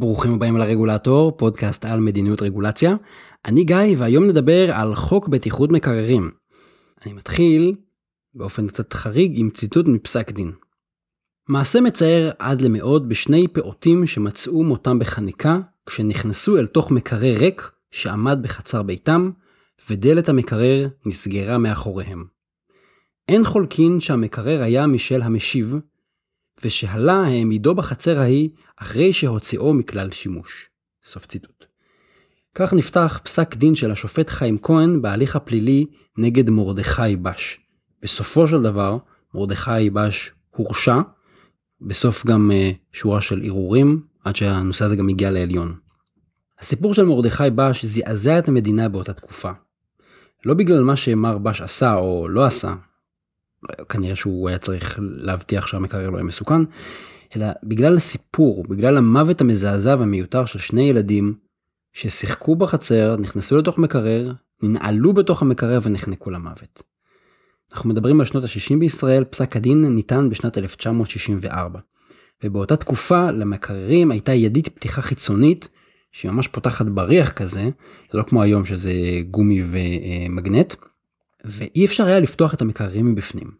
ברוכים הבאים לרגולטור, פודקאסט על מדיניות רגולציה. אני גיא, והיום נדבר על חוק בטיחות מקררים. אני מתחיל באופן קצת חריג עם ציטוט מפסק דין. מעשה מצער עד למאוד בשני פעוטים שמצאו מותם בחניקה כשנכנסו אל תוך מקרר ריק שעמד בחצר ביתם, ודלת המקרר נסגרה מאחוריהם. אין חולקין שהמקרר היה משל המשיב, ושהלה העמידו בחצר ההיא אחרי שהוציאו מכלל שימוש. סוף ציטוט. כך נפתח פסק דין של השופט חיים כהן בהליך הפלילי נגד מרדכי בש. בסופו של דבר, מרדכי בש הורשע, בסוף גם uh, שורה של ערעורים, עד שהנושא הזה גם הגיע לעליון. הסיפור של מרדכי בש זעזע את המדינה באותה תקופה. לא בגלל מה שמר בש עשה או לא עשה, כנראה שהוא היה צריך להבטיח שהמקרר לא יהיה מסוכן, אלא בגלל הסיפור, בגלל המוות המזעזע והמיותר של שני ילדים ששיחקו בחצר, נכנסו לתוך מקרר, ננעלו בתוך המקרר ונחנקו למוות. אנחנו מדברים על שנות ה-60 בישראל, פסק הדין ניתן בשנת 1964. ובאותה תקופה למקררים הייתה ידית פתיחה חיצונית שהיא ממש פותחת בריח כזה, זה לא כמו היום שזה גומי ומגנט, ואי אפשר היה לפתוח את המקררים מבפנים.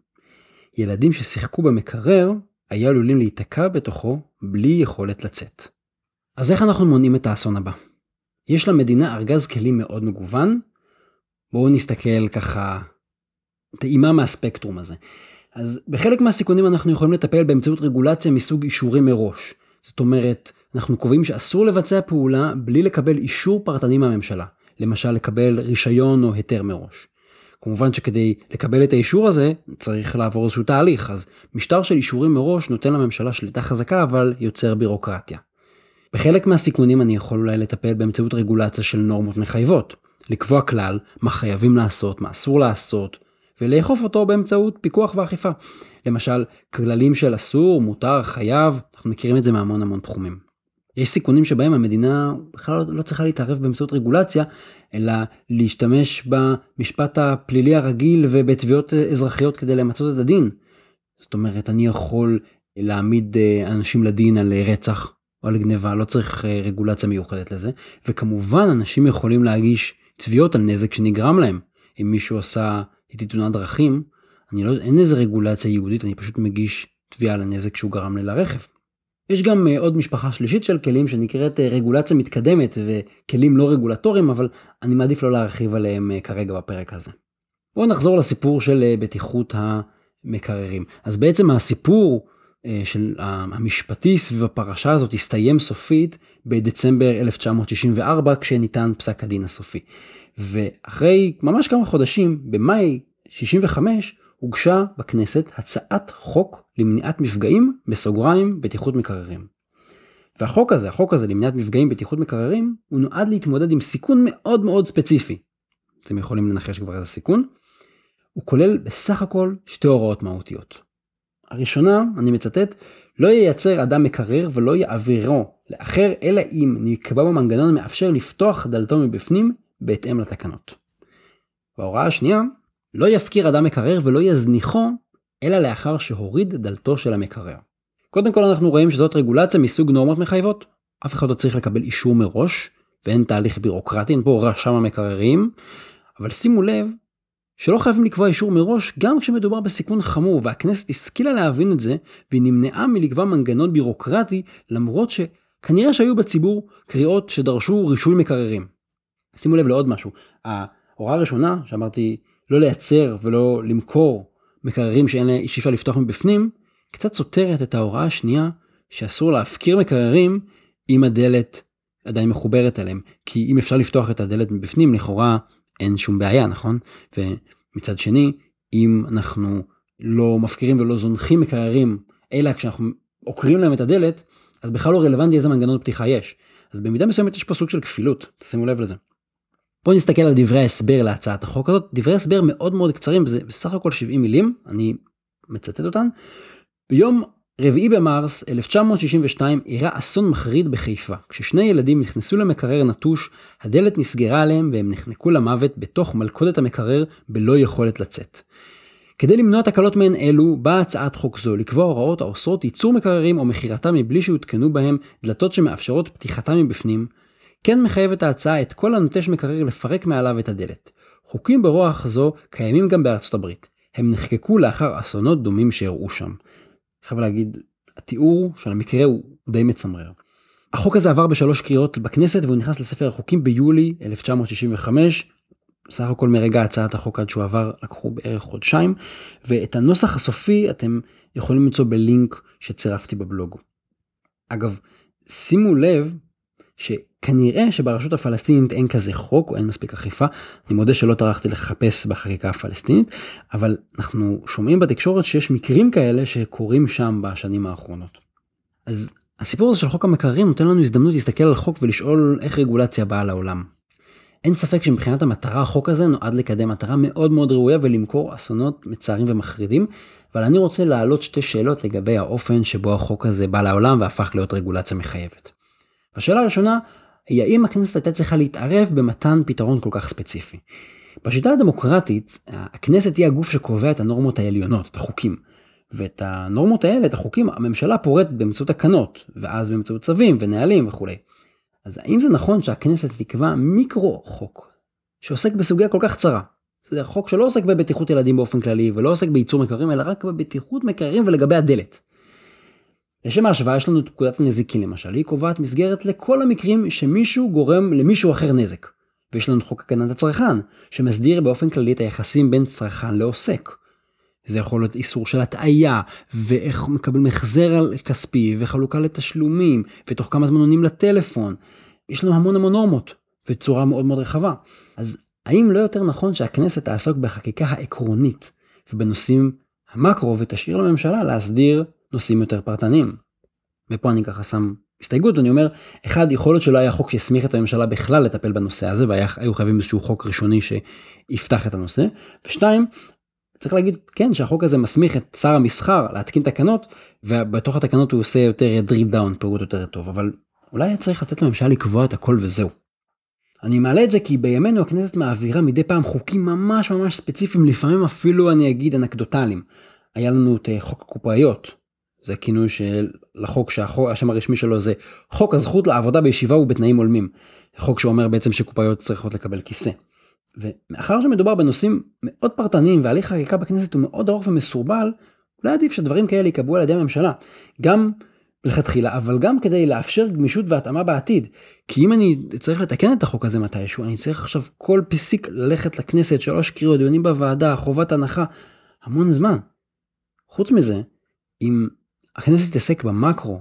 ילדים ששיחקו במקרר היו עלולים להיתקע בתוכו בלי יכולת לצאת. אז איך אנחנו מונעים את האסון הבא? יש למדינה ארגז כלים מאוד מגוון. בואו נסתכל ככה טעימה מהספקטרום הזה. אז בחלק מהסיכונים אנחנו יכולים לטפל באמצעות רגולציה מסוג אישורים מראש. זאת אומרת, אנחנו קובעים שאסור לבצע פעולה בלי לקבל אישור פרטני מהממשלה. למשל לקבל רישיון או היתר מראש. כמובן שכדי לקבל את האישור הזה צריך לעבור איזשהו תהליך אז משטר של אישורים מראש נותן לממשלה שליטה חזקה אבל יוצר בירוקרטיה. בחלק מהסיכונים אני יכול אולי לטפל באמצעות רגולציה של נורמות מחייבות, לקבוע כלל מה חייבים לעשות, מה אסור לעשות, ולאכוף אותו באמצעות פיקוח ואכיפה. למשל, כללים של אסור, מותר, חייב, אנחנו מכירים את זה מהמון המון תחומים. יש סיכונים שבהם המדינה בכלל לא צריכה להתערב באמצעות רגולציה, אלא להשתמש במשפט הפלילי הרגיל ובתביעות אזרחיות כדי למצות את הדין. זאת אומרת, אני יכול להעמיד אה, אנשים לדין על רצח או על גניבה, לא צריך אה, רגולציה מיוחדת לזה, וכמובן אנשים יכולים להגיש תביעות על נזק שנגרם להם. אם מישהו עשה איתי תאונת דרכים, אני לא, אין איזה רגולציה ייעודית, אני פשוט מגיש תביעה על הנזק שהוא גרם לי לרכב. יש גם uh, עוד משפחה שלישית של כלים שנקראת uh, רגולציה מתקדמת וכלים לא רגולטוריים, אבל אני מעדיף לא להרחיב עליהם uh, כרגע בפרק הזה. בואו נחזור לסיפור של בטיחות המקררים. אז בעצם הסיפור של המשפטי סביב הפרשה הזאת הסתיים סופית בדצמבר 1964 כשניתן פסק הדין הסופי. ואחרי ממש כמה חודשים, במאי 65, הוגשה בכנסת הצעת חוק למניעת מפגעים בסוגריים בטיחות מקררים. והחוק הזה, החוק הזה למניעת מפגעים בטיחות מקררים, הוא נועד להתמודד עם סיכון מאוד מאוד ספציפי. אתם יכולים לנחש כבר איזה סיכון. הוא כולל בסך הכל שתי הוראות מהותיות. הראשונה, אני מצטט, לא ייצר אדם מקרר ולא יעבירו לאחר, אלא אם נקבע במנגנון המאפשר לפתוח דלתו מבפנים בהתאם לתקנות. וההוראה השנייה, לא יפקיר אדם מקרר ולא יזניחו, אלא לאחר שהוריד דלתו של המקרר. קודם כל אנחנו רואים שזאת רגולציה מסוג נורמות מחייבות. אף אחד לא צריך לקבל אישור מראש, ואין תהליך בירוקרטי, אין פה רשם המקררים, אבל שימו לב שלא חייבים לקבוע אישור מראש גם כשמדובר בסיכון חמור, והכנסת השכילה להבין את זה, והיא נמנעה מלקבוע מנגנון בירוקרטי, למרות שכנראה שהיו בציבור קריאות שדרשו רישוי מקררים. שימו לב לעוד משהו, ההוראה הראשונה שאמרתי לא לייצר ולא למכור מקררים שאין שאיפה לפתוח מבפנים, קצת סותרת את ההוראה השנייה שאסור להפקיר מקררים אם הדלת עדיין מחוברת אליהם. כי אם אפשר לפתוח את הדלת מבפנים, לכאורה אין שום בעיה, נכון? ומצד שני, אם אנחנו לא מפקירים ולא זונחים מקררים, אלא כשאנחנו עוקרים להם את הדלת, אז בכלל לא רלוונטי איזה מנגנון פתיחה יש. אז במידה מסוימת יש פה סוג של כפילות, תשימו לב לזה. בואו נסתכל על דברי ההסבר להצעת החוק הזאת, דברי הסבר מאוד מאוד קצרים, זה בסך הכל 70 מילים, אני מצטט אותן. ביום רביעי במרס 1962 אירע אסון מחריד בחיפה, כששני ילדים נכנסו למקרר נטוש, הדלת נסגרה עליהם והם נחנקו למוות בתוך מלכודת המקרר בלא יכולת לצאת. כדי למנוע תקלות מעין אלו, באה הצעת חוק זו לקבוע הוראות האוסרות ייצור מקררים או מכירתם מבלי שיותקנו בהם דלתות שמאפשרות פתיחתם מבפנים. כן מחייבת ההצעה את כל הנוטש מקרר לפרק מעליו את הדלת. חוקים ברוח זו קיימים גם בארצות הברית. הם נחקקו לאחר אסונות דומים שאירעו שם. חייב להגיד, התיאור של המקרה הוא די מצמרר. החוק הזה עבר בשלוש קריאות בכנסת והוא נכנס לספר החוקים ביולי 1965. סך הכל מרגע הצעת החוק עד שהוא עבר לקחו בערך חודשיים ואת הנוסח הסופי אתם יכולים למצוא בלינק שצירפתי בבלוג. אגב, שימו לב שכנראה שברשות הפלסטינית אין כזה חוק או אין מספיק אכיפה. אני מודה שלא טרחתי לחפש בחקיקה הפלסטינית, אבל אנחנו שומעים בתקשורת שיש מקרים כאלה שקורים שם בשנים האחרונות. אז הסיפור הזה של חוק המקררים נותן לנו הזדמנות להסתכל על חוק ולשאול איך רגולציה באה לעולם. אין ספק שמבחינת המטרה החוק הזה נועד לקדם מטרה מאוד מאוד ראויה ולמכור אסונות מצערים ומחרידים, אבל אני רוצה להעלות שתי שאלות לגבי האופן שבו החוק הזה בא לעולם והפך להיות רגולציה מחייבת. השאלה הראשונה היא האם הכנסת הייתה צריכה להתערב במתן פתרון כל כך ספציפי. בשיטה הדמוקרטית הכנסת היא הגוף שקובע את הנורמות העליונות, את החוקים. ואת הנורמות האלה, את החוקים, הממשלה פורטת באמצעות תקנות, ואז באמצעות צווים ונהלים וכולי. אז האם זה נכון שהכנסת תקבע מיקרו חוק שעוסק בסוגיה כל כך צרה? זה חוק שלא עוסק בבטיחות ילדים באופן כללי ולא עוסק בייצור מקררים אלא רק בבטיחות מקררים ולגבי הדלת. לשם ההשוואה יש לנו את פקודת הנזיקין למשל, היא קובעת מסגרת לכל המקרים שמישהו גורם למישהו אחר נזק. ויש לנו את חוק הגנת הצרכן, שמסדיר באופן כללי את היחסים בין צרכן לעוסק. זה יכול להיות איסור של הטעיה, ואיך מקבלים החזר על כספי, וחלוקה לתשלומים, ותוך כמה זמן עונים לטלפון. יש לנו המון המון נורמות, בצורה מאוד מאוד רחבה. אז האם לא יותר נכון שהכנסת תעסוק בחקיקה העקרונית, ובנושאים המקרו, ותשאיר לממשלה להסדיר נושאים יותר פרטניים. ופה אני ככה שם הסתייגות אני אומר אחד יכול להיות שלא היה חוק שהסמיך את הממשלה בכלל לטפל בנושא הזה והיו חייבים איזשהו חוק ראשוני שיפתח את הנושא ושתיים צריך להגיד כן שהחוק הזה מסמיך את שר המסחר להתקין תקנות ובתוך התקנות הוא עושה יותר drill down פירוט יותר טוב אבל אולי היה צריך לתת לממשלה לקבוע את הכל וזהו. אני מעלה את זה כי בימינו הכנסת מעבירה מדי פעם חוקים ממש ממש ספציפיים לפעמים אפילו אני אגיד אנקדוטליים. היה לנו את חוק הקופאיות זה כינוי של לחוק שהשם הרשמי שלו זה חוק הזכות לעבודה בישיבה ובתנאים הולמים. חוק שאומר בעצם שקופאיות צריכות לקבל כיסא. ומאחר שמדובר בנושאים מאוד פרטניים והליך חקיקה בכנסת הוא מאוד ארוך ומסורבל, אולי עדיף שדברים כאלה ייקבעו על ידי הממשלה. גם מלכתחילה אבל גם כדי לאפשר גמישות והתאמה בעתיד. כי אם אני צריך לתקן את החוק הזה מתישהו אני צריך עכשיו כל פסיק ללכת לכנסת שלוש קריאות דיונים בוועדה חובת הנחה המון זמן. חוץ מזה אם הכנסת תתעסק במקרו,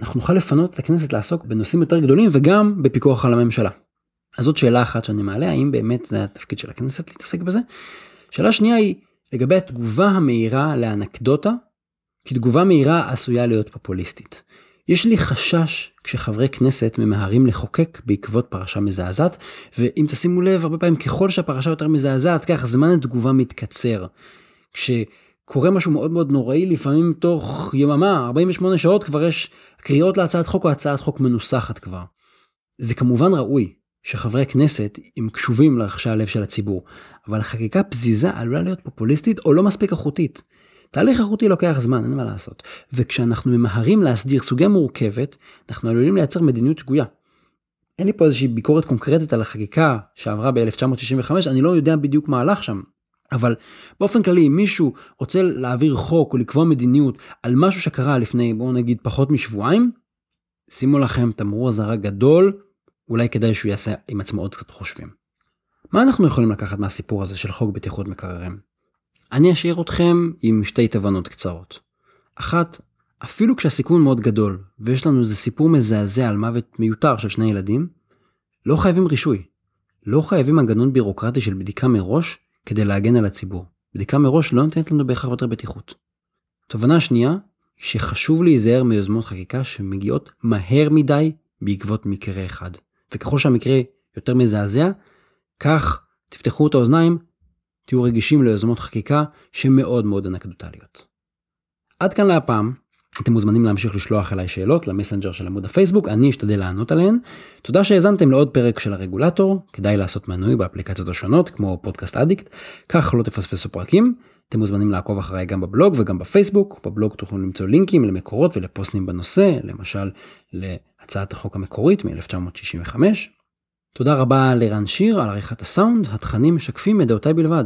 אנחנו נוכל לפנות את הכנסת לעסוק בנושאים יותר גדולים וגם בפיקוח על הממשלה. אז זאת שאלה אחת שאני מעלה, האם באמת זה התפקיד של הכנסת להתעסק בזה? שאלה שנייה היא לגבי התגובה המהירה לאנקדוטה, כי תגובה מהירה עשויה להיות פופוליסטית. יש לי חשש כשחברי כנסת ממהרים לחוקק בעקבות פרשה מזעזעת, ואם תשימו לב, הרבה פעמים ככל שהפרשה יותר מזעזעת, כך זמן התגובה מתקצר. כש... קורה משהו מאוד מאוד נוראי לפעמים תוך יממה 48 שעות כבר יש קריאות להצעת חוק או הצעת חוק מנוסחת כבר. זה כמובן ראוי שחברי כנסת הם קשובים לרחשי הלב של הציבור אבל חקיקה פזיזה עלולה להיות פופוליסטית או לא מספיק איכותית. תהליך איכותי לוקח זמן אין מה לעשות וכשאנחנו ממהרים להסדיר סוגיה מורכבת אנחנו עלולים לייצר מדיניות שגויה. אין לי פה איזושהי ביקורת קונקרטית על החקיקה שעברה ב-1965 אני לא יודע בדיוק מה הלך שם אבל באופן כללי אם מישהו רוצה להעביר חוק או לקבוע מדיניות על משהו שקרה לפני בואו נגיד פחות משבועיים, שימו לכם תמרור אזהרה גדול, אולי כדאי שהוא יעשה עם עצמו עוד קצת חושבים. מה אנחנו יכולים לקחת מהסיפור הזה של חוק בטיחות מקררים? אני אשאיר אתכם עם שתי תובנות קצרות. אחת, אפילו כשהסיכון מאוד גדול ויש לנו איזה סיפור מזעזע על מוות מיותר של שני ילדים, לא חייבים רישוי. לא חייבים מנגנון בירוקרטי של בדיקה מראש כדי להגן על הציבור. בדיקה מראש לא נותנת לנו בהכרח יותר בטיחות. תובנה שנייה, שחשוב להיזהר מיוזמות חקיקה שמגיעות מהר מדי בעקבות מקרה אחד. וככל שהמקרה יותר מזעזע, כך תפתחו את האוזניים, תהיו רגישים ליוזמות חקיקה שמאוד מאוד אנקדוטליות. עד כאן להפעם, אתם מוזמנים להמשיך לשלוח אליי שאלות למסנג'ר של עמוד הפייסבוק, אני אשתדל לענות עליהן. תודה שהאזנתם לעוד פרק של הרגולטור, כדאי לעשות מנוי באפליקציות השונות כמו פודקאסט אדיקט, כך לא תפספסו פרקים, אתם מוזמנים לעקוב אחריי גם בבלוג וגם בפייסבוק. בבלוג תוכלו למצוא לינקים למקורות ולפוסטים בנושא, למשל להצעת החוק המקורית מ-1965. תודה רבה לרן שיר על עריכת הסאונד, התכנים משקפים את דעותיי בלבד.